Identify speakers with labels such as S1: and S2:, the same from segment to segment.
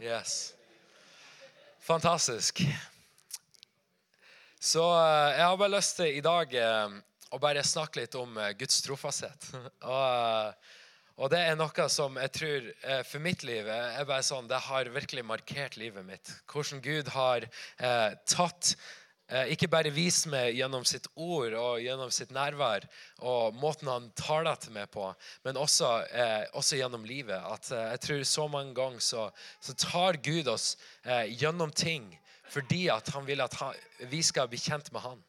S1: Yes. Fantastisk. Så eh, jeg har bare lyst til i dag eh, å bare snakke litt om eh, Guds trofasthet. Og, og, det er noe som jeg tror for mitt liv er bare sånn, det har virkelig markert livet mitt. Hvordan Gud har eh, tatt ikke bare vist meg gjennom sitt ord og gjennom sitt nærvær og måten han taler til meg på, men også, eh, også gjennom livet. At eh, jeg tror så mange ganger så, så tar Gud oss eh, gjennom ting fordi at han vil at han, vi skal bli kjent med han.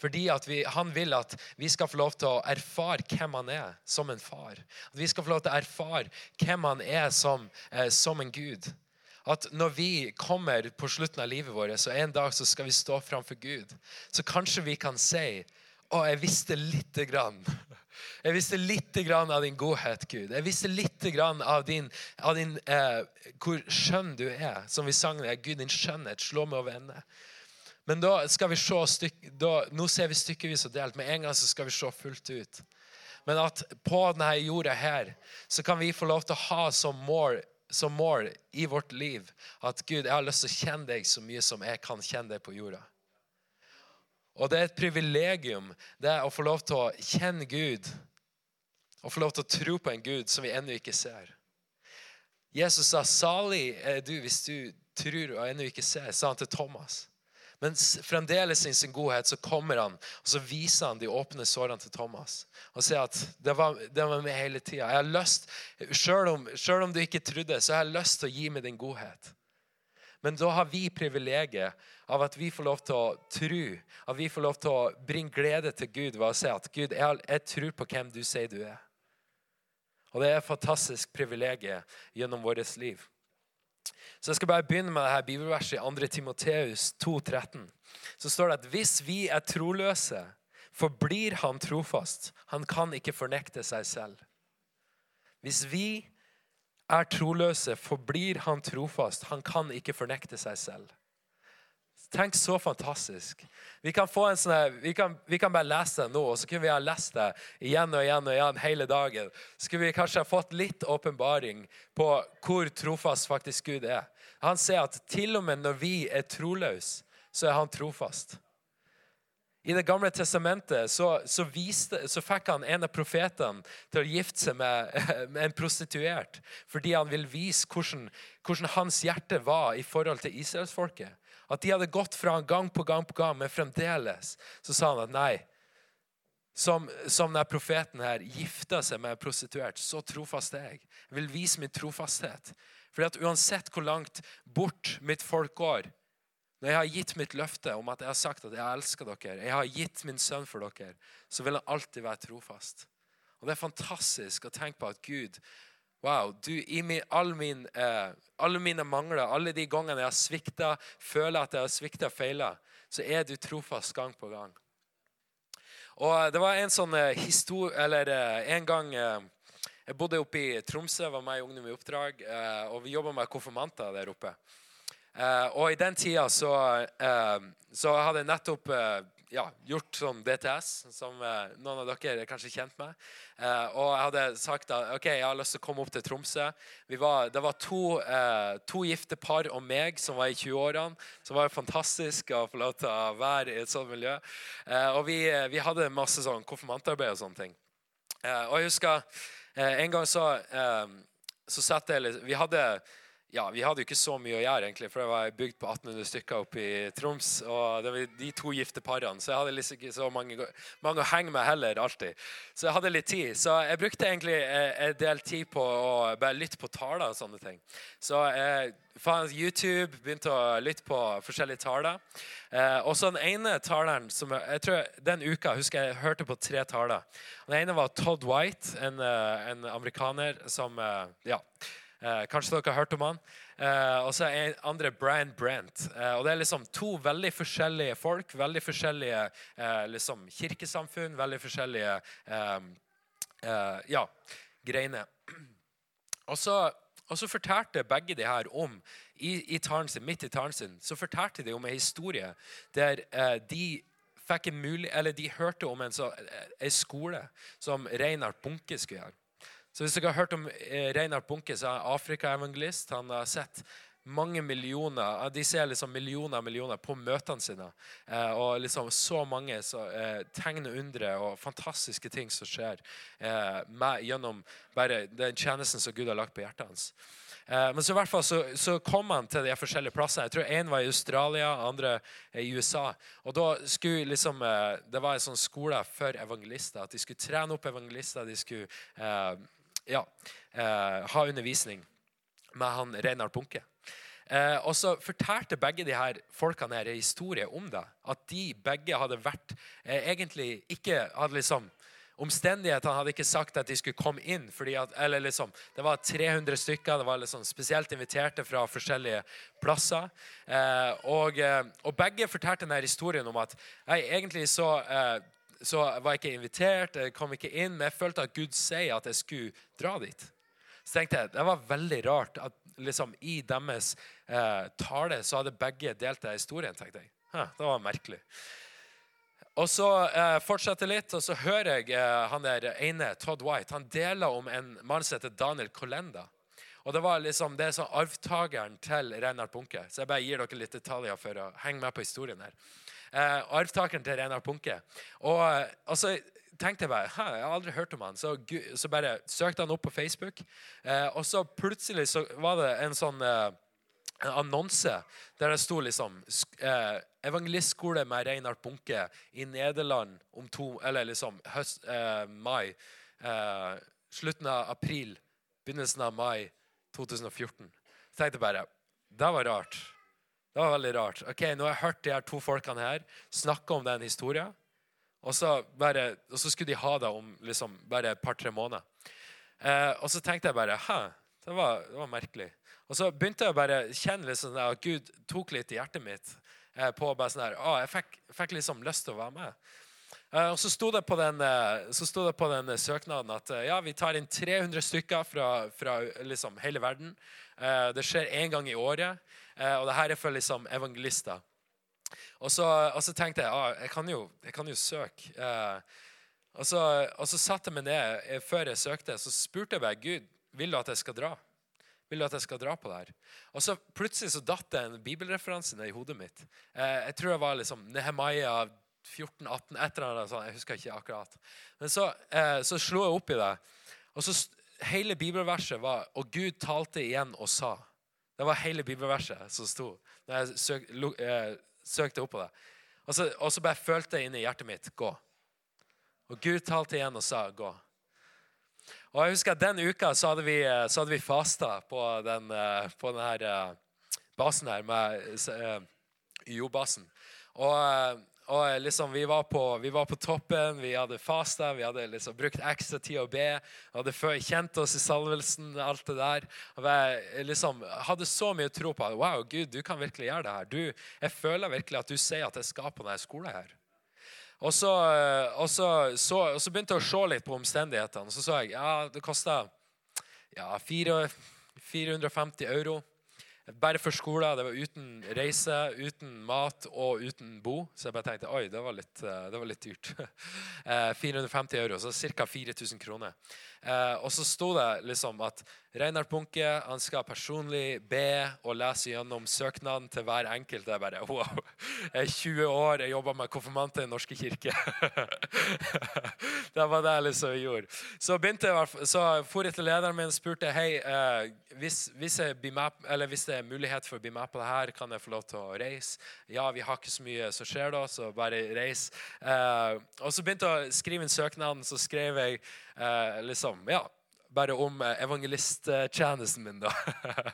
S1: Fordi vi, han vil at vi skal få lov til å erfare hvem han er som en far. At vi skal få lov til å erfare hvem han er som, eh, som en gud. At når vi kommer på slutten av livet vårt, så en dag så skal vi stå framfor Gud, så kanskje vi kan si å, jeg visste lite grann jeg visste litt av din godhet, Gud. Jeg visste litt av, din, av din, eh, hvor skjønn du er. Som vi sang det, Gud, din skjønnhet slår meg over ende. Men da skal vi se styk, da, nå ser vi stykkevis og delt. Med en gang så skal vi se fullt ut. Men at på denne jorda her så kan vi få lov til å ha som mål, som mål i vårt liv at Gud, jeg har lyst til å kjenne deg så mye som jeg kan kjenne deg på jorda. Og det er et privilegium det er å få lov til å kjenne Gud og få lov til å tro på en Gud som vi ennå ikke ser. Jesus sa, 'Salig er du hvis du tror og ennå ikke ser', sa han til Thomas. Men fremdeles i sin godhet så kommer han og så viser han de åpne sårene til Thomas. Og sier at det var, det var med hele tida. Jeg har lyst, selv om, selv om du ikke trodde, så har jeg lyst til å gi meg din godhet. Men da har vi privilegiet av at vi får lov til å tro, at vi får lov til å bringe glede til Gud ved å si at Gud, jeg, jeg tror på hvem du sier du er. Og det er et fantastisk privilegium gjennom vårt liv. Så Jeg skal bare begynne med dette bibelverset i 2. Timoteus 2,13. Så står det at hvis vi er troløse, forblir han trofast. Han kan ikke fornekte seg selv. Hvis vi er troløse, forblir han trofast. Han kan ikke fornekte seg selv. Tenk så fantastisk. Vi kan, sånne, vi, kan, vi kan, bare lese det nå, og så kunne vi ha lest det igjen og igjen og igjen hele dagen. Så kunne vi kanskje ha fått litt åpenbaring på hvor trofast faktisk Gud er. Han sier at til og med når vi er troløse, så er han trofast. I Det gamle testamentet så, så, viste, så, fikk han en av profetene til å gifte seg med, med en prostituert fordi han ville vise hvordan, hvordan hans hjerte var i forhold til israelsfolket. At de hadde gått fra han gang på gang på gang, men fremdeles så sa han at nei. Som, som denne profeten her gifta seg med en prostituert, så trofast er jeg. Jeg vil vise min trofasthet. At Uansett hvor langt bort mitt folk går, når jeg har gitt mitt løfte om at jeg har sagt at jeg elsker dere, jeg har gitt min sønn for dere, så vil han alltid være trofast. Og Det er fantastisk å tenke på at Gud Wow, du, I min, all min, eh, alle mine mangler, alle de gangene jeg har svikta, føler at jeg har svikta og feila, så er du trofast gang på gang. Og eh, Det var en sånn eh, historie Eller eh, en gang eh, Jeg bodde oppe i Tromsø, var meg og Ungdom i oppdrag, eh, og vi jobba med konfirmanter der oppe. og i den tida så, så hadde jeg nettopp ja, gjort sånn DTS, som eh, noen av dere er kanskje kjent med. Eh, og jeg hadde sagt at ok, jeg har lyst til å komme opp til Tromsø. Var, det var to, eh, to, gifte par og meg som var i 20-årene. Så var fantastisk å få lov til å være i et sånt miljø. Eh, og vi, vi, hadde masse sånn konfirmantarbeid og sånne ting. Eh, og jeg husker eh, en gang så, så satt jeg Vi hadde ja, vi hadde jo ikke så mye å gjøre, egentlig, for det var bygd på 1800 stykker oppe i Troms. Og det var de to gifte parene, så jeg hadde liksom ikke så mange, mange, å henge med heller. alltid. Så jeg hadde litt tid. Så jeg brukte egentlig eh, en del tid på å bare lytte på taler og sånne ting. Så jeg fant YouTube, begynte å lytte på forskjellige taler. Eh, og så den ene taleren som jeg, jeg tror Den uka husker jeg, jeg hørte på tre taler. Den ene var Todd White, en, eh, en amerikaner som ja, Eh, kanskje dere har hørt om han. Eh, og så er andre Brian Brent. Eh, og Det er liksom to veldig forskjellige folk. Veldig forskjellige eh, liksom, kirkesamfunn. Veldig forskjellige eh, eh, ja, greiner. Og så, og så, fortalte begge de her om i, i sin, midt i talen sin, så fortalte de om en historie der de fikk en mulig, eller de hørte om en, så, en skole som Reinhard Bunke skulle gjøre. Så Hvis dere har hørt om eh, Reinhard Bunke, så er Afrika-evangelist. Han har sett mange millioner De ser liksom millioner og millioner på møtene sine. Eh, og liksom så mange så, eh, tegn og undre og fantastiske ting som skjer eh, med, gjennom bare den tjenesten som Gud har lagt på hjertet hans. Men så i hvert fall så, så, kom han til de forskjellige plassene. Jeg tror Én var i Australia, andre i USA. Og da skulle liksom, Det var en sånn skole for evangelister. At de skulle trene opp evangelister. De skulle ja, ha undervisning med han Reinhard Bunke. Eh, og så fortalte begge de her folkene her en historie om det. At de begge hadde vært eh, egentlig ikke hadde liksom Omstendighetene hadde ikke sagt at de skulle komme inn. At, eller liksom, Det var 300 stykker. Det var liksom spesielt inviterte fra forskjellige plasser. Eh, og, eh, og, begge fortalte denne historien om at jeg egentlig så, eh, så var jeg ikke invitert, jeg kom ikke inn, men jeg følte at Gud sier at jeg skulle dra dit. Så tenkte jeg, Det var veldig rart at liksom, i deres eh, tale så hadde begge delt den historien. tenkte jeg. det var merkelig. Og så eh, fortsetter litt, og så hører jeg eh, han der ene, Todd White, han deler om en mann som heter Daniel Colenda. Og Det var liksom, det er sånn arvtakeren til Reinhard Bunke. Så jeg bare gir dere litt detaljer for å henge med på historien her. Eh, arvtakeren til Reinhard Bunke. Og, eh, og, så tenkte jeg bare jeg har aldri hørt om han. Så, så bare søkte han opp på Facebook. Eh, og så plutselig så var det en sånn eh, annonse der det sto liksom eh, 'Evangelistskole med Reinhard Bunke i Nederland om to Eller liksom høst, eh, mai. Eh, slutten av april, begynnelsen av mai 2014. Så tenkte jeg bare Det var rart. Det var veldig rart. Ok, Nå har jeg hørt de her to folkene her snakke om den historien. Og så, bare, og så skulle de ha det om liksom, bare et par-tre måneder. Eh, og så tenkte jeg bare Hæ? Det var, det var merkelig. Og så begynte jeg å kjenne liksom at Gud tok litt i hjertet mitt. Eh, på bare sånn her, å, Jeg fikk, fikk, liksom lyst til å være med. Eh, og Så sto det på den, eh, det på den søknaden at ja, vi tar inn 300 stykker fra, fra liksom hele verden. Det skjer én gang i året, og det her er for liksom evangelister. Og så, og så tenkte jeg ah, jeg, kan jo, jeg kan jo søke. og, så, og så satte jeg meg ned før jeg søkte, så spurte jeg bare Gud vil du at jeg skal dra. Vil du at jeg skal dra på det her? Og så Plutselig så datt det en bibelreferanse ned i hodet mitt. Eh, jeg tror det var liksom Nehemaya 14-18, et eller annet sånt. Jeg husker ikke akkurat. Men så, eh, så slo jeg opp i det. Og så Hele bibelverset var Og Gud talte igjen og sa. Det var hele bibelverset som sto da jeg søk, eh, søkte opp på det. Og så, og så bare følte jeg inni hjertet mitt gå. Og Gud talte igjen og sa gå. Og jeg husker at Den uka så hadde vi, eh, så hadde vi fasta på den, eh, på denne her basen her, med UiO-basen. Og, og liksom, vi var, på, vi var, på, toppen, vi hadde fasta, vi hadde liksom brukt ekstra tid å be. Vi hadde kjent oss i salvelsen, alt det der. Og jeg liksom, hadde så mye tro på at wow, Gud, du kan virkelig gjøre det her. Du, jeg føler virkelig at du sier at jeg skal på denne skolen her. Og så, eh, og, så, så, og så, begynte jeg å se litt på omstendighetene. Så så jeg ja, det kosta ja, 450 euro. Bare for skolen. Det var uten reise, uten mat og uten bo. Så jeg bare tenkte oi, det var litt, eh, det var litt dyrt. 450 euro, så ca. 4000 kroner. Eh, og så sto det liksom at Reinhard Bunke han skal personlig be og lese gjennom søknaden til hver enkelt. Jeg bare wow, jeg er 20 år, jeg jobber med konfirmanter i norske kirke. det var det jeg liksom gjorde. Så begynte jeg, så for jeg til lederen min og spurte hei, hvis, hvis, blir med, eller hvis, det er mulighet for å bli med på det her, kan jeg få lov til å reise? Ja, vi har ikke så mye som skjer da, så bare reis. Eh, og så begynte jeg å skrive inn søknaden. Så skrev jeg eh, liksom, ja, bare om eh, evangelisttjenesten min, da.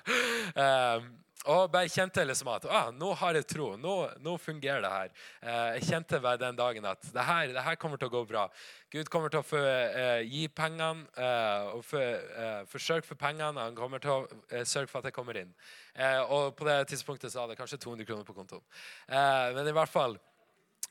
S1: eh, og jeg kjente liksom at ah, nå har jeg tro. Nå, nå fungerer det her. Eh, jeg kjente bare den dagen at det her, det her, kommer til å gå bra. Gud kommer til å få, eh, gi pengene eh, og forsørge få for pengene. Han kommer til å sørge for at jeg kommer inn. og på det tidspunktet så hadde jeg kanskje 200 kroner på kontoen. men i hvert fall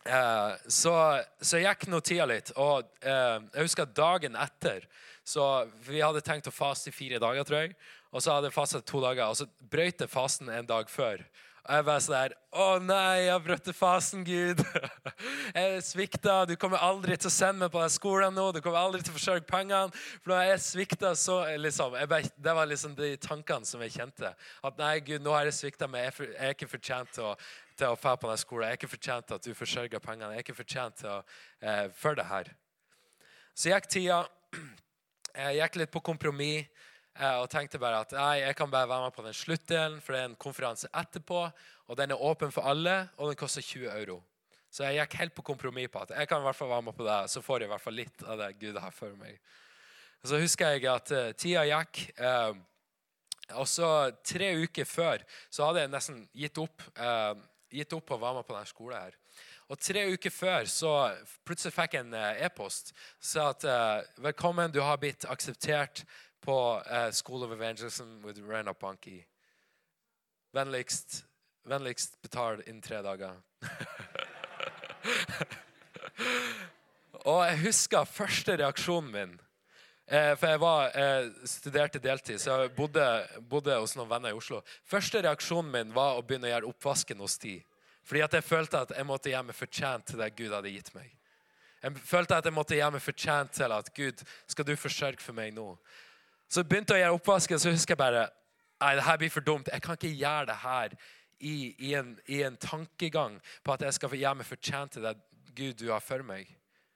S1: Eh, så, så gikk nå tida litt. Og eh, jeg husker dagen etter så Vi hadde tenkt å faste i fire dager, tror jeg. Og så hadde jeg fastet to dager, og så brøt jeg fasten en dag før. Og jeg bare sånn der Å nei, jeg har brutt fasen, Gud. Jeg svikta. Du kommer aldri til å sende meg på den skolen nå. Du kommer aldri til å forsørge pengene. For når jeg svikta, så liksom bare, Det var liksom de tankene som jeg kjente. At nei, Gud, nå har jeg svikta, men jeg, er ikke fortjent til å til å dra på den skolen. Jeg er ikke fortjent til at du forsørger pengene. Jeg er ikke fortjent til å eh, for det her. Så gikk tida. Jeg gikk litt på kompromiss. Eh, og tenkte bare at nei, jeg kan bare være med på den sluttdelen, for det er en konferanse etterpå. Og den er åpen for alle, og den koster 20 euro. Så jeg gikk helt på kompromiss på at jeg kan i hvert fall være med på det, så får jeg i hvert fall litt av det Gud har for meg. Så husker jeg at uh, tida gikk. Uh, og så tre uker før så hadde jeg nesten gitt opp, uh, gitt opp å være med på denne skolen. her. Og Tre uker før så plutselig fikk jeg en e-post som sa at velkommen, du har blitt akseptert på uh, School of Evangelism with Rena Punky. Vennligst, vennligst betal innen tre dager. og jeg husker første reaksjonen min. Eh, for jeg var, eh, studerte deltid, så jeg bodde, bodde, hos noen venner i Oslo. Første reaksjonen min var å begynne å gjøre oppvasken hos de. Fordi at jeg følte at jeg måtte gjøre meg fortjent til det Gud hadde gitt meg. Jeg følte at jeg måtte gjøre meg fortjent til at Gud, skal du forsørge for meg nå? Så begynte jeg å gjøre oppvasken, så husker jeg bare Nei, det her blir for dumt. Jeg kan ikke gjøre det her i, i, en, i en, tankegang på at jeg skal gjøre meg fortjent til det Gud du har for meg.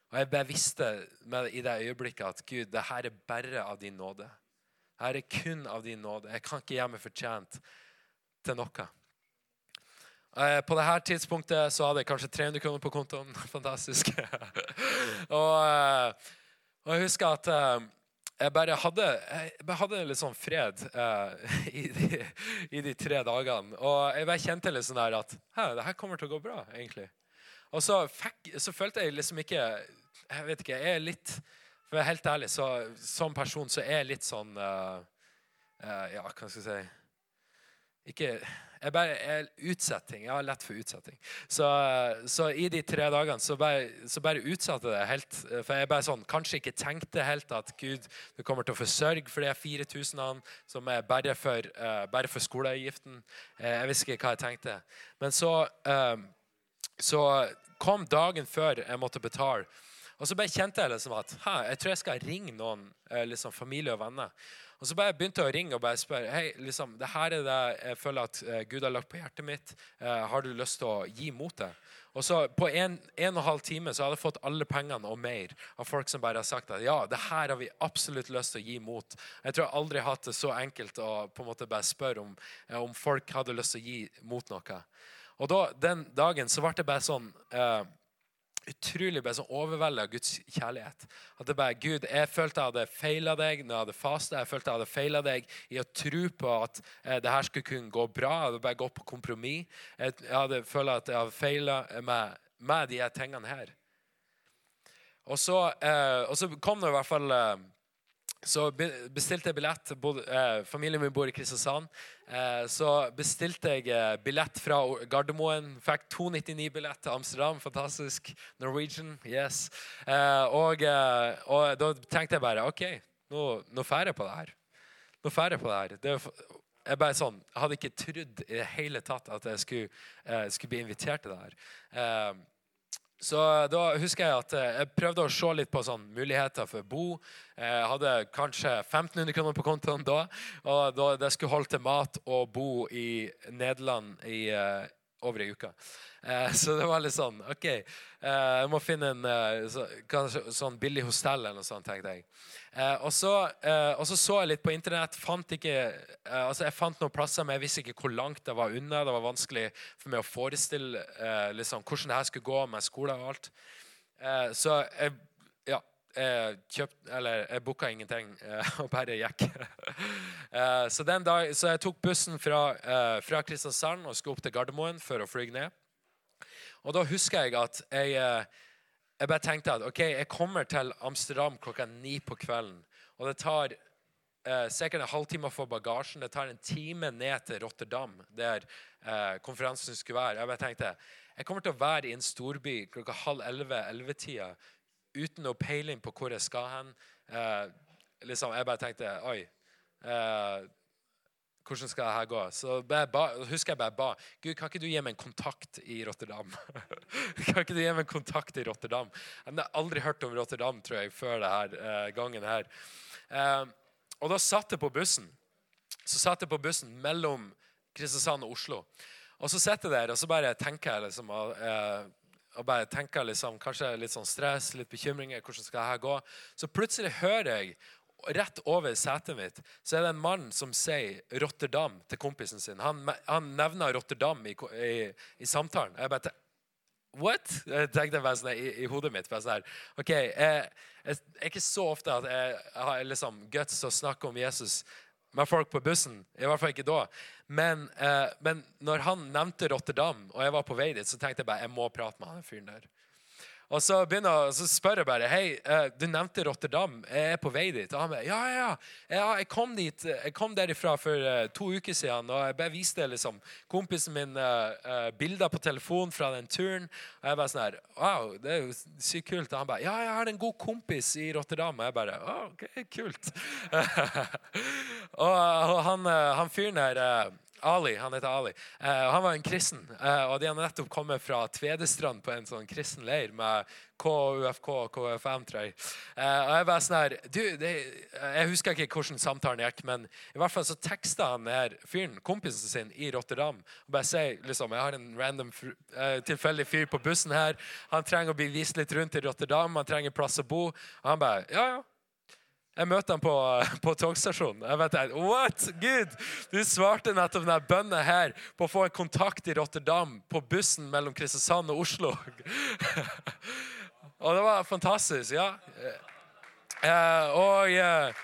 S1: Og jeg bare visste med, i det øyeblikket at Gud, det her er bare av din nåde. Det her er kun av din nåde. Jeg kan ikke gjøre meg fortjent til noe. På på dette tidspunktet så hadde jeg kanskje 300 kroner på kontoen. Fantastisk. og, eh, og, jeg husker at eh, jeg bare hadde, jeg hadde litt sånn fred eh, i, de, i, de, tre dagene. Og jeg bare kjente litt sånn der at det her kommer til å gå bra, egentlig. Og så, fikk, så, følte jeg liksom ikke Jeg vet ikke, jeg er litt For å være helt ærlig, så, som person så er jeg litt sånn eh, uh, Ja, hva skal jeg si ikke, jeg bare jeg utsetting. Jeg har lett for utsetting. Så, så i de tre dagene så bare, så bare utsatte jeg det helt. For jeg bare sånn, kanskje ikke tenkte helt at Gud du kommer til å forsørge for de 4000 som er bare for, uh, bare for skoleavgiften. Uh, jeg visste ikke hva jeg tenkte. Men så, uh, så kom dagen før jeg måtte betale. Og så bare kjente jeg liksom at jeg tror jeg skal ringe noen liksom familie og venner. Og så bare begynte jeg å ringe og bare spørre hei, liksom, det her er det jeg føler at uh, Gud har lagt på hjertet mitt. Uh, har du lyst til å gi mot det? Og så På en, en og en halv time så hadde jeg fått alle pengene og mer av folk som bare har sagt at ja, det her har vi absolutt lyst til å gi mot. Jeg tror jeg aldri har hatt det så enkelt å på en måte bare spørre om, uh, om folk hadde lyst til å gi mot noe. Og da, Den dagen så ble det bare sånn utrolig ble så overveldet av Guds kjærlighet. At det bare, Gud, Jeg følte jeg hadde feila deg når jeg hadde fasta. Jeg følte jeg hadde feila deg i å tro på at eh, det her skulle kunne gå bra. Jeg hadde bare gått på kompromiss. Jeg hadde følt at jeg hadde feila med, med de her tingene her. Og så, eh, og så kom det i hvert fall eh, så bestilte jeg billett. Eh, familien min bor i Kristiansand. Eh, så bestilte jeg eh, billett fra Gardermoen. Fikk 299-billett til Amsterdam. Fantastisk. Norwegian. Yes. Og, og, da tenkte jeg bare OK, nå, nå drar jeg på det her. Nå drar jeg på det her. Det, jeg, bare sånn, hadde ikke trodd i det hele tatt at jeg skulle, skulle bli invitert til det her. Så da husker jeg at eh, jeg prøvde å se litt på sånn muligheter for å bo. Jeg hadde kanskje 1500 kroner på kontoen da. Og da det skulle holde til mat og bo i Nederland i uh, over ei uke. Uh, så det var litt sånn OK, uh, jeg må finne en kanskje, sånn billig hostell eller noe sånt, tenkte jeg. Eh, og, så, eh, og, så, så jeg litt på internett. Fant ikke, eh, altså jeg fant noen plasser, men jeg visste ikke hvor langt det var unna. Det var vanskelig for meg å forestille eh, liksom, hvordan det her skulle gå med skole og alt. Eh, så jeg, Eller jeg booka ingenting eh, og bare gikk. så, dag, så, jeg tok bussen fra, fra, Kristiansand og skulle opp til Gardermoen for å fly ned. Og da husker jeg at jeg jeg bare tenkte at ok, jeg kommer til Amsterdam klokka ni på kvelden. Og det tar eh, sikkert en halvtime å få bagasjen. Det tar en time ned til Rotterdam, der eh, konferansen skulle være. Jeg bare tenkte jeg kommer til å være i en storby klokka halv elleve-ellevetida uten noe peiling på hvor jeg skal hen. Eh, liksom, jeg bare tenkte oi. Eh, hvordan skal det her gå? Så jeg ba, husker jeg bare ba Gud, kan ikke du gi meg en kontakt i Rotterdam? kan ikke du gi meg en kontakt i Rotterdam? Jeg har aldri hørt om Rotterdam tror jeg, før denne eh, gangen her. Eh, og da satt jeg på bussen. Så satt jeg på bussen mellom Kristiansand og Oslo. Og så sitter jeg der og så bare tenker jeg liksom eh, og bare tenker liksom, Kanskje litt sånn stress, litt bekymringer. hvordan skal dette gå? Så plutselig hører jeg rett over setet mitt så er det en mann som sier Rotterdam til kompisen sin. Han, han nevner Rotterdam i, i, i samtalen. Jeg bare What? Jeg tenkte bare sånn i, i, hodet mitt. Sånn ok, jeg, jeg, er ikke så ofte at jeg har liksom guts til å snakke om Jesus med folk på bussen. I hvert fall ikke da. Men, eh, men når han nevnte Rotterdam, og jeg var på vei dit, så tenkte jeg bare jeg må prate med han fyren der. Og så, begynner, så spør jeg bare Hei, eh, du nevnte Rotterdam. Jeg er på vei dit. Og han bare Ja, ja, ja. Jeg kom dit, jeg kom derifra for uh, to uker siden. Og jeg bare viste liksom, kompisen min uh, bilder på telefonen fra den turen. Og jeg bare sånn her Wow, det er jo sykt kult. Og han bare Ja, jeg har en god kompis i Rotterdam. Og jeg bare oh, OK, kult. og, og, han, han fyren her Ali, Han heter Ali. Uh, han var en kristen. Uh, og De hadde nettopp kommet fra Tvedestrand på en sånn kristen leir med KUFK og KFM, tror jeg. Uh, og Jeg bare sånn her, du, det, jeg husker ikke hvordan samtalen gikk, men i hvert fall så teksta han her fyren, kompisen sin i Rotterdam og bare sier liksom, jeg har en random, tilfeldig fyr på bussen her. Han trenger å bli vist litt rundt i Rotterdam, han trenger plass å bo. Og han bare ja, ja. Jeg møtte ham på, på togstasjonen. Jeg vet, What? Gud, du svarte nettopp denne bønnen her på å få en kontakt i Rotterdam på bussen mellom Kristiansand og Oslo. og det var fantastisk, ja. Eh, og eh,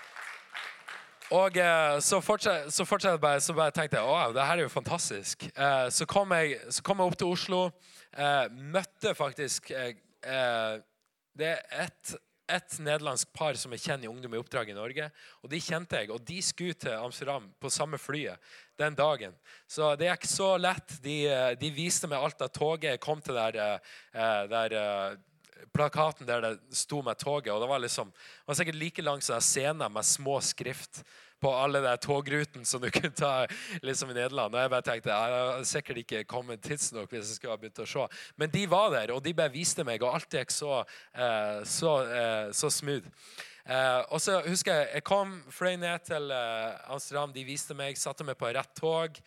S1: og eh, så fortsatte så fortsatt bare, så bare tenkte jeg wow, det her er jo fantastisk. Så kom jeg, så kom jeg opp til Oslo. Møtte faktisk Det er et et nederlandsk par som jeg kjenner i Ungdom i oppdrag i Norge. og De kjente jeg, og de skulle til Amsterdam på samme flyet den dagen. Så det gikk så lett. De, de viste meg alt av toget. Jeg kom til der, eh, der eh, plakaten der det sto med toget. og Det var liksom, det var sikkert like lang som scenen med små skrift på alle de togrutene som du kunne ta liksom i Nederland. Og jeg bare tenkte jeg har sikkert ikke kommet tidsnok hvis jeg skulle ha begynt å se. Men de var der, og de bare viste meg, og alt gikk så, eh, så, eh, så smooth. Uh, og så husker Jeg jeg kom, fløy ned til Amsterdam. De viste meg, satte meg på rett tog.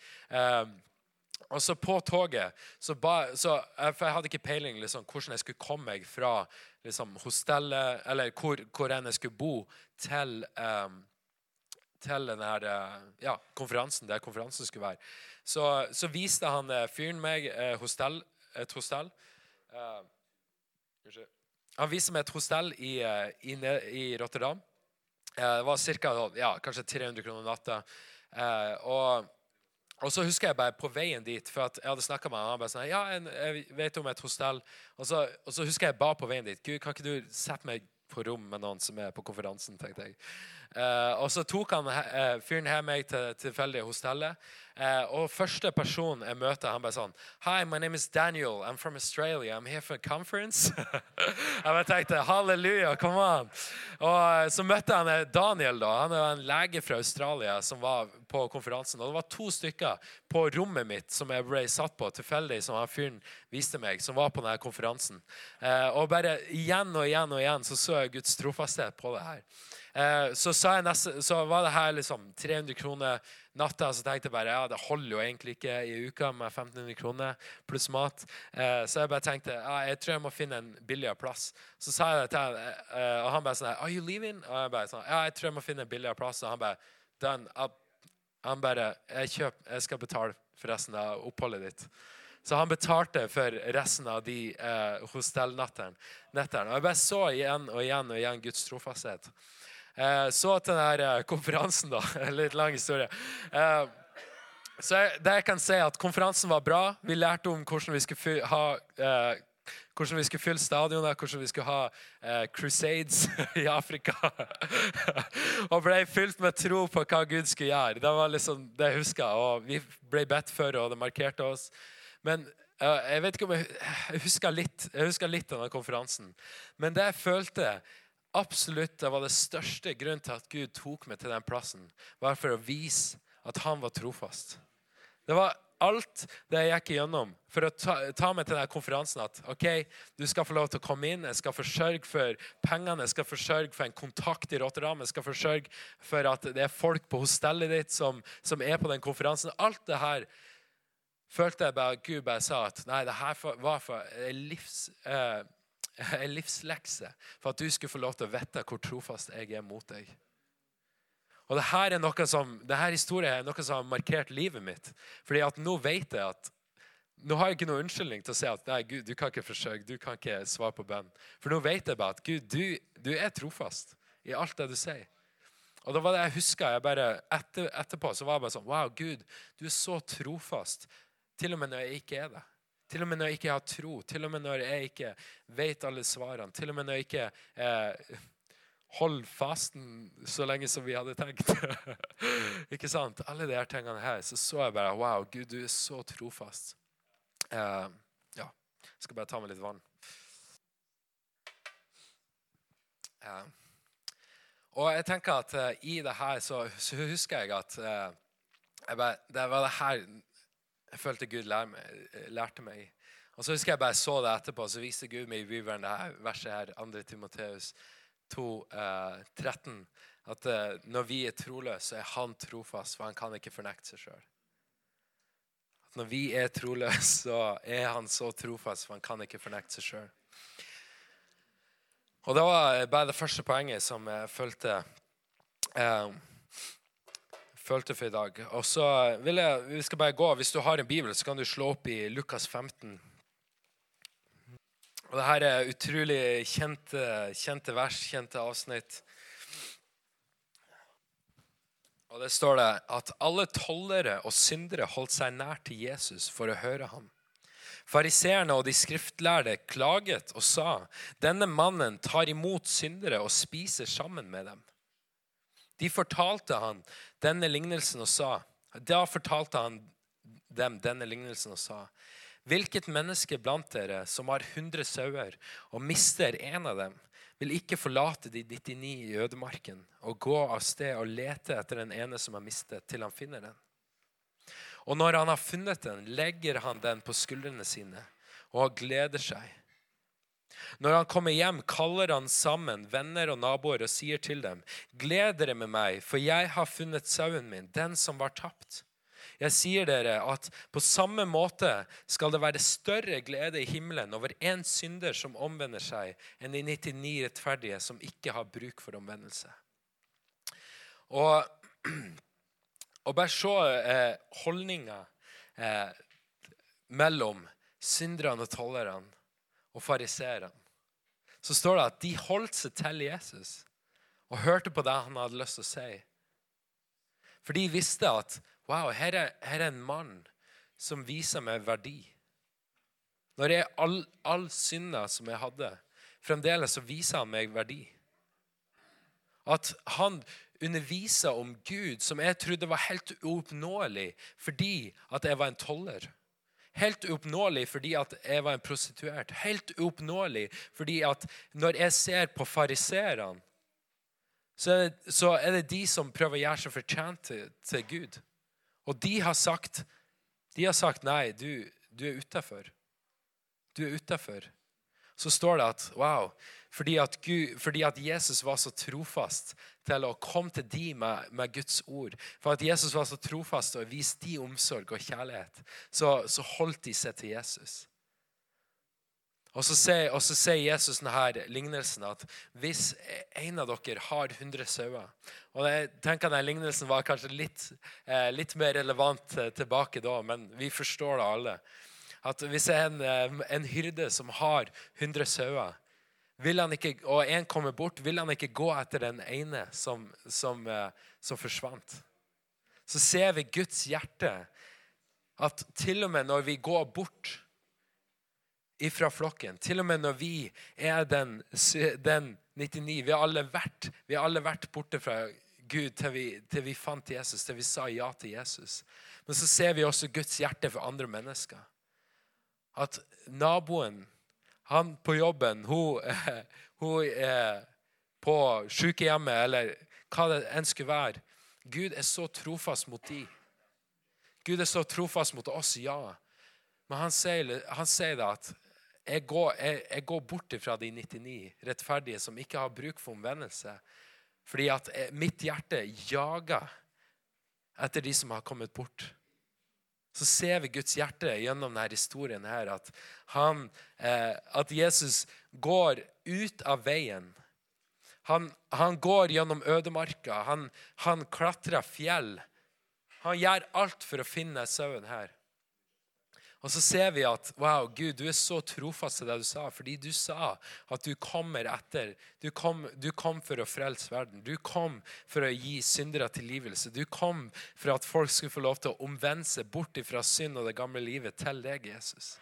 S1: Og så på toget så ba, så, For jeg hadde ikke peiling liksom, hvordan jeg skulle komme meg fra liksom, hostellet, eller hvor, hvor jeg skulle bo, til um, til denne her, ja, konferansen, der konferansen skulle være, så, så viste han eh, fyren meg eh, hostell, et hostell. Uh, han viste meg et hostell i, i, i Rotterdam. Uh, det var cirka, Ja, kanskje 300 kroner natta. Uh, og, og, så husker jeg bare på veien dit, for jeg hadde snakka med han, han bare sånn, ja, jeg vet om et hostell. Og så, og så husker jeg bare på veien dit Gud, kan ikke du sette meg på rom med noen som er på konferansen, tenkte jeg. Uh, og så tok han uh, fyren her meg til tilfeldig hostellet. Uh, og første person jeg møter, han bare sånn Hi, my name is Daniel. I'm from Australia. I'm here for a conference. jeg bare tenkte halleluja, come on. Og så møtte han Daniel. da, Han er en lege fra Australia som var på konferansen. Og det var to stykker på rommet mitt som jeg ble satt på tilfeldig, som han fyren viste meg, som var på denne konferansen. og bare igjen og igjen og igjen så så jeg Guds trofasthet på det her. Eh, så, nesten, så, var det her liksom 300 kroner natta. Så tenkte jeg bare ja, det holder jo egentlig ikke i uka med 1500 kroner pluss mat. Eh, så jeg bare tenkte ja, jeg tror jeg må finne en billigere plass. Så sa jeg det til ham, eh, og han bare sånn Are you leaving? Og jeg bare sånn Ja, jeg tror jeg må finne en billigere plass. Og han bare Done. Han bare jeg, kjøp, jeg skal betale for resten av oppholdet ditt. Så han betalte for resten av de eh, hostellnettene. Og jeg bare så igjen og igjen og igjen Guds trofasthet. Eh, så til denne eh, konferansen, da. Litt lang historie. Eh, så det jeg kan si at Konferansen var bra. Vi lærte om hvordan vi skulle ha hvordan vi skulle fylle stadioner, hvordan vi skulle ha eh, crusades i Afrika. og ble fylt med tro på hva Gud skulle gjøre. Det var liksom det jeg huska. Og vi ble bedt for, og det markerte oss. Men eh, jeg vet ikke om jeg, husker litt, jeg husker litt av denne konferansen. Men det jeg følte, absolutt det var det største grunnen til at Gud tok meg til den plassen, var for å vise at han var trofast. Det var alt det jeg gikk igjennom for å ta, ta meg til denne konferansen. At ok, du skal få lov til å komme inn, jeg skal forsørge for pengene, jeg skal forsørge for en kontakt i Rotterdam, jeg skal forsørge for at det er folk på hostellet ditt som, som er på den konferansen. Alt det her følte jeg bare Gud bare sa at nei, det her var for en livs, eh, livslekse. For at du skulle få lov til å vite hvor trofast jeg er mot deg. Og det her er noe som, det her historien er noe som har markert livet mitt. Fordi at nå vet jeg at nå har jeg ikke noen unnskyldning til å si at nei, Gud, du kan ikke forsøke, du kan ikke svare på bønn. For nå vet jeg bare at Gud, du, du er trofast i alt det du sier. Og da var det jeg huska etter, etterpå, så var jeg bare sånn Wow, Gud, du er så trofast. Til og med når jeg ikke er det. Til og med når jeg ikke har tro. Til og med når jeg ikke vet alle svarene. Til og med når jeg ikke eh, holder fasten så lenge som vi hadde tenkt. ikke sant? Alle de her tingene her. Så så jeg bare Wow, Gud, du er så trofast. Eh, ja. Jeg skal bare ta med litt vann. Eh, og jeg tenker at eh, i det her så, så husker jeg at jeg bare, det var det her jeg følte Gud meg, lærte meg. Og så husker jeg bare så det etterpå, så viste Gud meg i Bibelen det her verset her, 2. Timoteus 2, eh, 13, at eh, når vi er troløse, så er han trofast, for han kan ikke fornekte seg sjøl. Når vi er troløse, så er han så trofast, for han kan ikke fornekte seg sjøl. Og Det var bare det første poenget som jeg følte, eh, følte for i dag. Og så vil jeg, Vi skal bare gå. Hvis du har en bibel, så kan du slå opp i Lukas 15. Og det her er utrolig kjente, kjente vers, kjente avsnitt. Og det står det at alle tollere og syndere holdt seg nær til Jesus for å høre ham. Fariseerne og de skriftlærde klaget og sa, 'Denne mannen tar imot syndere og spiser sammen med dem.' De fortalte han denne lignelsen og sa, Da fortalte han dem denne lignelsen og sa, Hvilket menneske blant dere som har 100 sauer og mister en av dem, vil ikke forlate de 99 i ødemarken og gå av sted og lete etter den ene som har mistet, til han finner den? Og når han har funnet den, legger han den på skuldrene sine og gleder seg. Når han kommer hjem, kaller han sammen venner og naboer og sier til dem.: Gled dere med meg, for jeg har funnet sauen min, den som var tapt. Jeg sier dere at på samme måte skal det være større glede i himmelen over én synder som omvender seg, enn de 99 rettferdige som ikke har bruk for omvendelse. Og, og bare se eh, holdninga eh, mellom synderne og tollerne og fariseerne. Så står det at de holdt seg til Jesus og hørte på det han hadde lyst til å si. For de visste at Wow, her er, her er en mann som viser meg verdi. Når jeg all, all synda som jeg hadde, fremdeles så viser han meg verdi. At han underviser om Gud som jeg trodde var helt uoppnåelig fordi at jeg var en toller. Helt uoppnåelig fordi at jeg var en prostituert. Helt uoppnåelig fordi at når jeg ser på fariseerne, så, så, er det de som prøver å gjøre seg fortjent til, til Gud. Og de har sagt, de har sagt nei, du, du er utafor. Du er utafor. Så står det at wow, fordi at, Gud, fordi at, Jesus var så trofast til å komme til de med, med, Guds ord, for at Jesus var så trofast å vise de omsorg og kjærlighet, så, så holdt de seg til Jesus. Og så, sier, og så sier Jesus denne lignelsen at hvis en av dere har 100 sauer og jeg tenker denne Lignelsen var kanskje litt, eh, litt mer relevant eh, tilbake da, men vi forstår det alle. At Hvis en, en hyrde som har 100 sauer, og en kommer bort, vil han ikke gå etter den ene som, som, eh, som forsvant. Så ser vi Guds hjerte. At til og med når vi går bort ifra flokken. Til og med når vi er den, den 99. Vi har, alle vært, vi har alle vært borte fra Gud til vi, til vi fant Jesus, til vi sa ja til Jesus. Men så ser vi også Guds hjerte for andre mennesker. At naboen, han på jobben, hun, hun er på sykehjemmet, eller hva det enn skulle være, Gud er så trofast mot de. Gud er så trofast mot oss, ja. Men han sier, han sier det at jeg går, jeg, jeg går, bort fra de 99 rettferdige som ikke har bruk for omvendelse. Fordi at eh, mitt hjerte jager etter de som har kommet bort. Så ser vi Guds hjerte gjennom denne historien her, at, han, eh, at Jesus går ut av veien. Han, han går gjennom ødemarka. Han, han klatrer fjell. Han gjør alt for å finne sauen her. Og så ser vi at wow, Gud, du er så trofast til det du sa, fordi du sa at du kommer etter. Du kom, du kom, for å frelse verden. Du kom for å gi syndere tilgivelse. Du kom for at folk skulle få lov til å omvende seg bort fra synd og det gamle livet til deg, Jesus.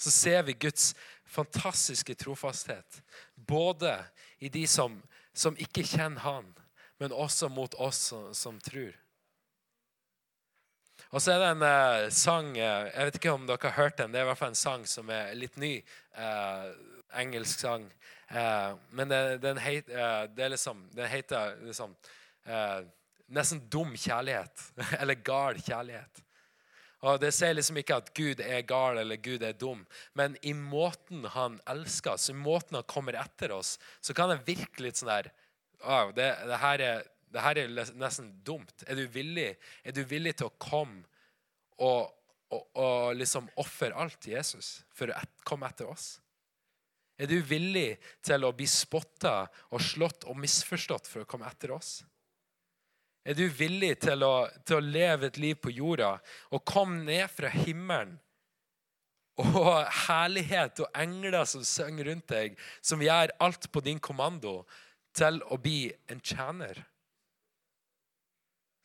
S1: Så ser vi Guds fantastiske trofasthet, både i de som, som ikke kjenner Han, men også mot oss som, som tror. Og så er det en eh, sang uh, Jeg vet ikke om dere har hørt den. Det er i hvert fall en sang som er litt ny. Eh, engelsk sang. men det, den, heit, det liksom, den heter liksom Nesten dum kjærlighet. eller gal kjærlighet. Og Det sier liksom ikke at Gud er gal eller Gud er dum, men i måten han elsker oss, i måten han kommer etter oss, så kan det virke litt sånn der wow, det, det her er det her er nesten dumt. Er du villig, er du villig til å komme og, og, og liksom ofre alt til Jesus for å et, komme etter oss? Er du villig til å bli spotta og slått og misforstått for å komme etter oss? Er du villig til å, til å leve et liv på jorda og komme ned fra himmelen og herlighet og engler som synger rundt deg, som gjør alt på din kommando, til å bli en tjener?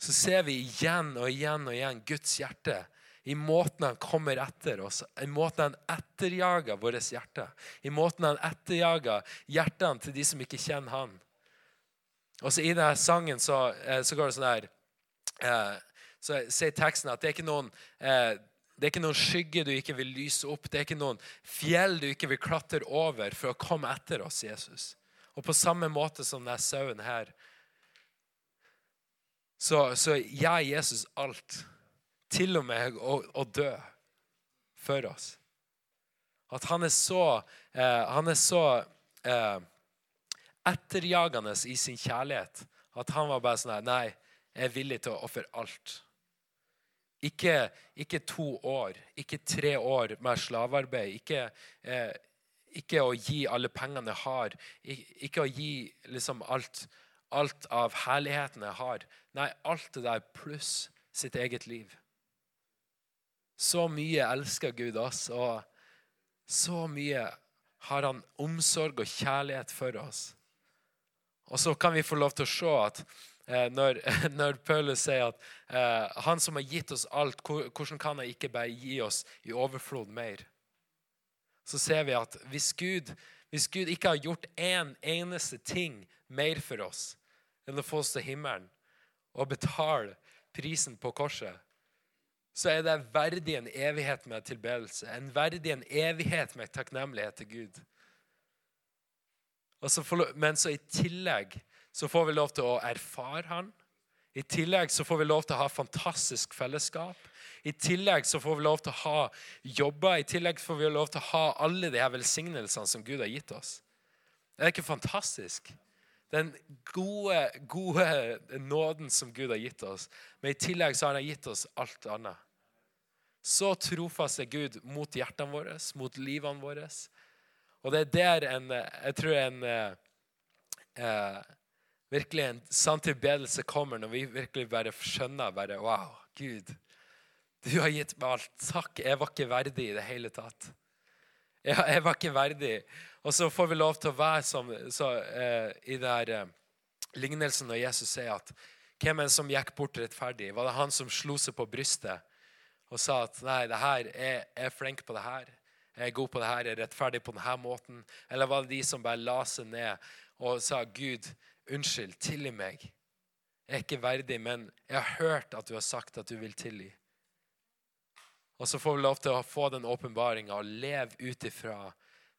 S1: Så ser vi igjen og igjen og igjen Guds hjerte i måten han kommer etter oss, i måten han etterjager vårt hjerte. I måten han etterjager hjertene til de som ikke kjenner han. Og så I denne sangen så, eh, så går det sånn her eh, Så sier teksten at det er ikke noen eh, det er ikke noen skygge du ikke vil lyse opp. Det er ikke noen fjell du ikke vil klatre over for å komme etter oss, Jesus. Og på samme måte som denne sauen her, så, så gjør Jesus alt, til og med å, å dø for oss. At han er så, eh, han er så eh, etterjagende i sin kjærlighet at han var bare sånn her Nei, jeg er villig til å ofre alt. Ikke, ikke, to år, ikke tre år med slavearbeid. Ikke, eh, ikke å gi alle pengene jeg har. Ikke å gi liksom alt alt av herligheten jeg har. Nei, alt det der pluss sitt eget liv. Så mye elsker Gud oss, og så mye har han omsorg og kjærlighet for oss. Og så kan vi få lov til å se at eh, når, når, Paulus sier at eh, han som har gitt oss alt, hvordan kan han ikke bare gi oss i overflod mer? Så ser vi at hvis Gud, hvis Gud ikke har gjort én en eneste ting mer for oss, enn å få oss til himmelen og betale prisen på korset, så er det verdig en evighet med tilbedelse. En verdig en evighet med takknemlighet til Gud. Så men så i tillegg så får vi lov til å erfare Han. I tillegg så får vi lov til å ha fantastisk fellesskap. I tillegg så får vi lov til å ha jobber. I tillegg får vi lov til å ha alle de her velsignelsene som Gud har gitt oss. Det er ikke fantastisk? Den gode, gode nåden som Gud har gitt oss. Men i tillegg så har han gitt oss alt annet. Så trofast er Gud mot hjertene våre, mot livene våre. Og det er der en, jeg tror en eh, eh, virkelig en sann tilbedelse kommer, når vi virkelig bare skjønner bare, Wow, Gud, du har gitt meg alt. Takk, jeg var ikke verdig i det hele tatt. Jeg, jeg var ikke verdig. Og så får vi lov til å være som så, eh, i der eh, lignelsen når Jesus sier at hvem det som gikk bort rettferdig? Var det han som slo seg på brystet og sa at nei, det her, jeg, er flink på det her, jeg er god på det her, jeg er rettferdig på denne måten? Eller var det de som bare la seg ned og sa Gud, unnskyld, tilgi meg? Jeg er ikke verdig, men jeg har hørt at du har sagt at du vil tilgi. Og så får vi lov til å få den åpenbaringa og leve ut ifra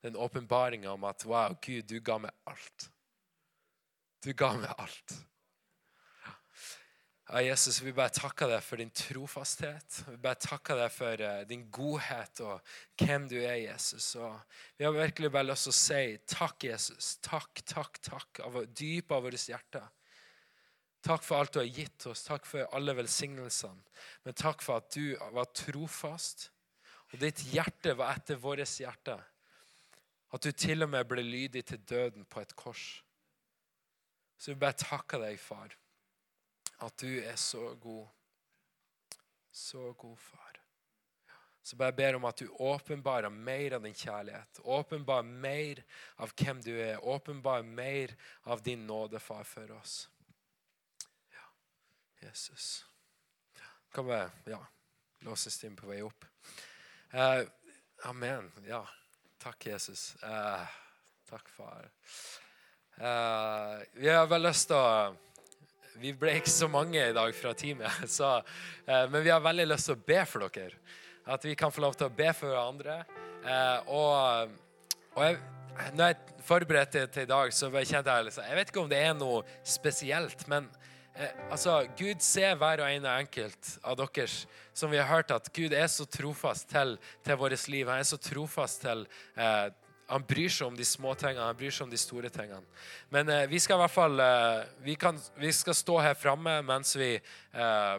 S1: den åpenbaringa om at wow, Gud, du ga meg alt. Du ga meg alt. Ja, Jesus, vi bare takker deg for din trofasthet. Vi bare takker deg for uh, din godhet og hvem du er, Jesus. Og vi har virkelig bare lyst til å si takk, Jesus. Takk, takk, takk av dypet av vårt hjerte. Takk for alt du har gitt oss. Takk for alle velsignelsene. Men takk for at du var trofast, og ditt hjerte var etter vårt hjerte. At du til og med ble lydig til døden på et kors. Så vi bare takker deg, far at du er så god. Så god, far. Så bare ber om at du åpenbarer mer av din kjærlighet. Åpenbarer mer av hvem du er. Åpenbarer mer av din nåde, far, for oss. Jesus. Kan vi ja, låses inn på vei opp? Eh, amen. Ja. Takk, Jesus. Eh, takk, far. Eh, vi har vel lyst til å vi ble ikke så mange i dag fra teamet, så, eh, men vi har veldig lyst til å be for dere. At vi kan få lov til å be for hverandre. Eh, og, og jeg, når jeg forberedte til i dag, så kjente jeg liksom, Jeg vet ikke om det er noe spesielt, men eh, altså, Gud ser hver og en enkelt av deres som vi har hørt at Gud er så trofast til, til vårt liv. Han er så trofast til eh, han bryr seg om de små tingene, han bryr seg om de store tingene. Men eh, vi skal i hvert fall eh, vi, kan, vi, skal stå her framme mens, eh,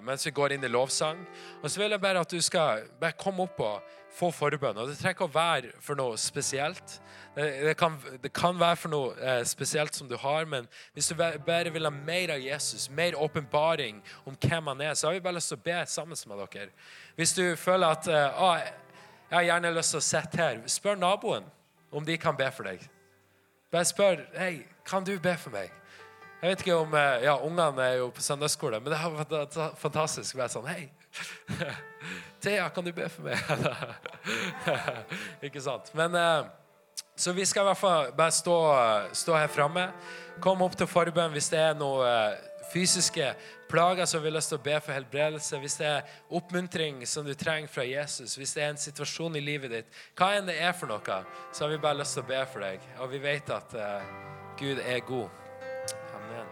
S1: mens, vi går inn i lovsang. Og så vil jeg bare at du skal bare komme opp og få forbønn. Og det trenger ikke å være for noe spesielt. Det, det, kan, det kan, være for noe eh, spesielt som du har, men hvis du bare vil ha mer av Jesus, mer åpenbaring om hvem han er, så har vi bare lyst til å be sammen med dere. Hvis du føler at eh, ah, jeg har gjerne lyst til å sitte her, spør naboen om de kan be for deg. Bare spør hei, kan du be for meg. Jeg vet ikke om, eh, ja, Ungene er jo på søndagsskole, men det har vært fantastisk å være sånn Hei, Thea, kan du be for meg? ikke sant? Men eh, Så vi skal i hvert fall bare stå, stå her framme. Kom opp til forbønn hvis det er noe eh, fysiske plager som vi har lyst til å be for helbredelse, hvis det er oppmuntring som du trenger fra Jesus, hvis det er en situasjon i livet ditt, hva enn det er for noe, så har vi bare lyst til å be for deg. Og vi vet at uh, Gud er god. Amen.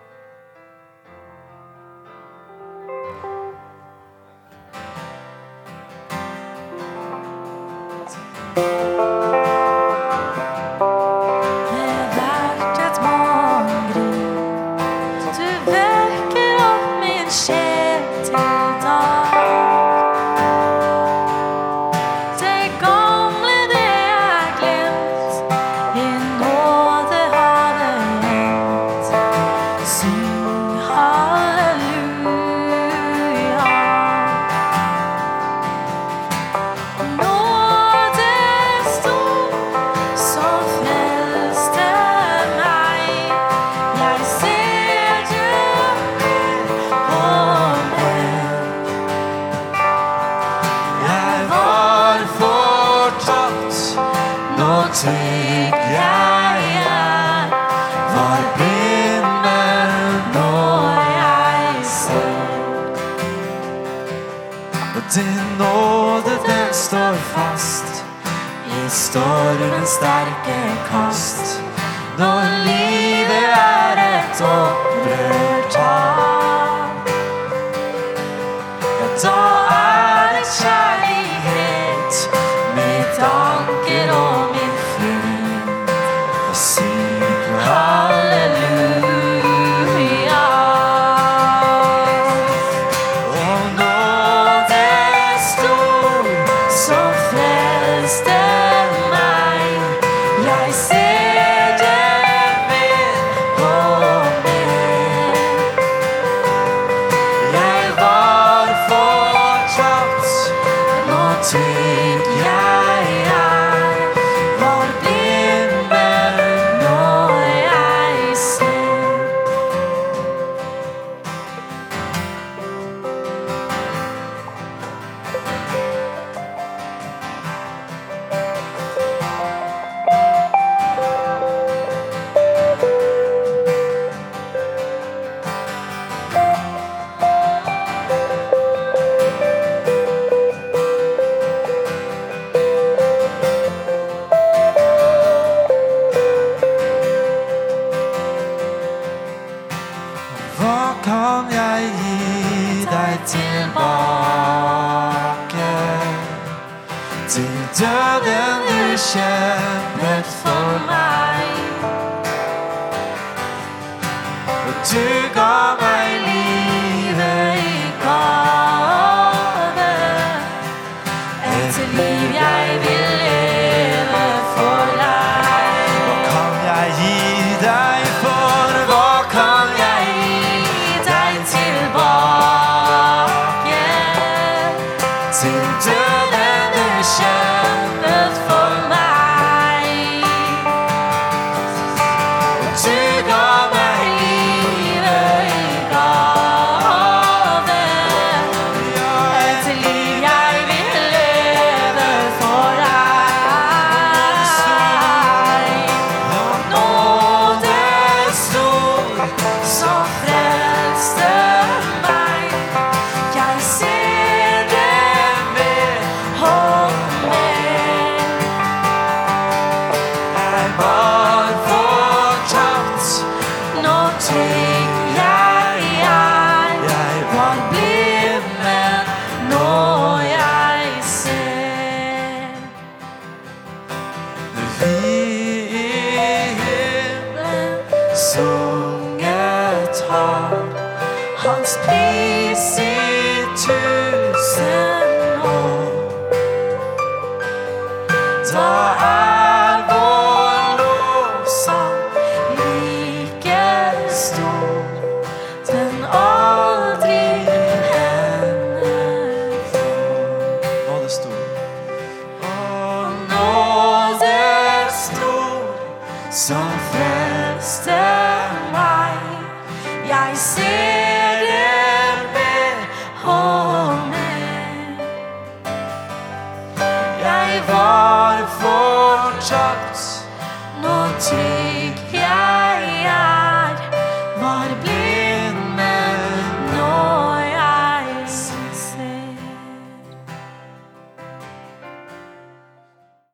S2: sterke kast når livet er et opprørtap. Ja, da er det kjærlighet mitt anker og min fryd. Til døden du kjempet for meg. Og du ga meg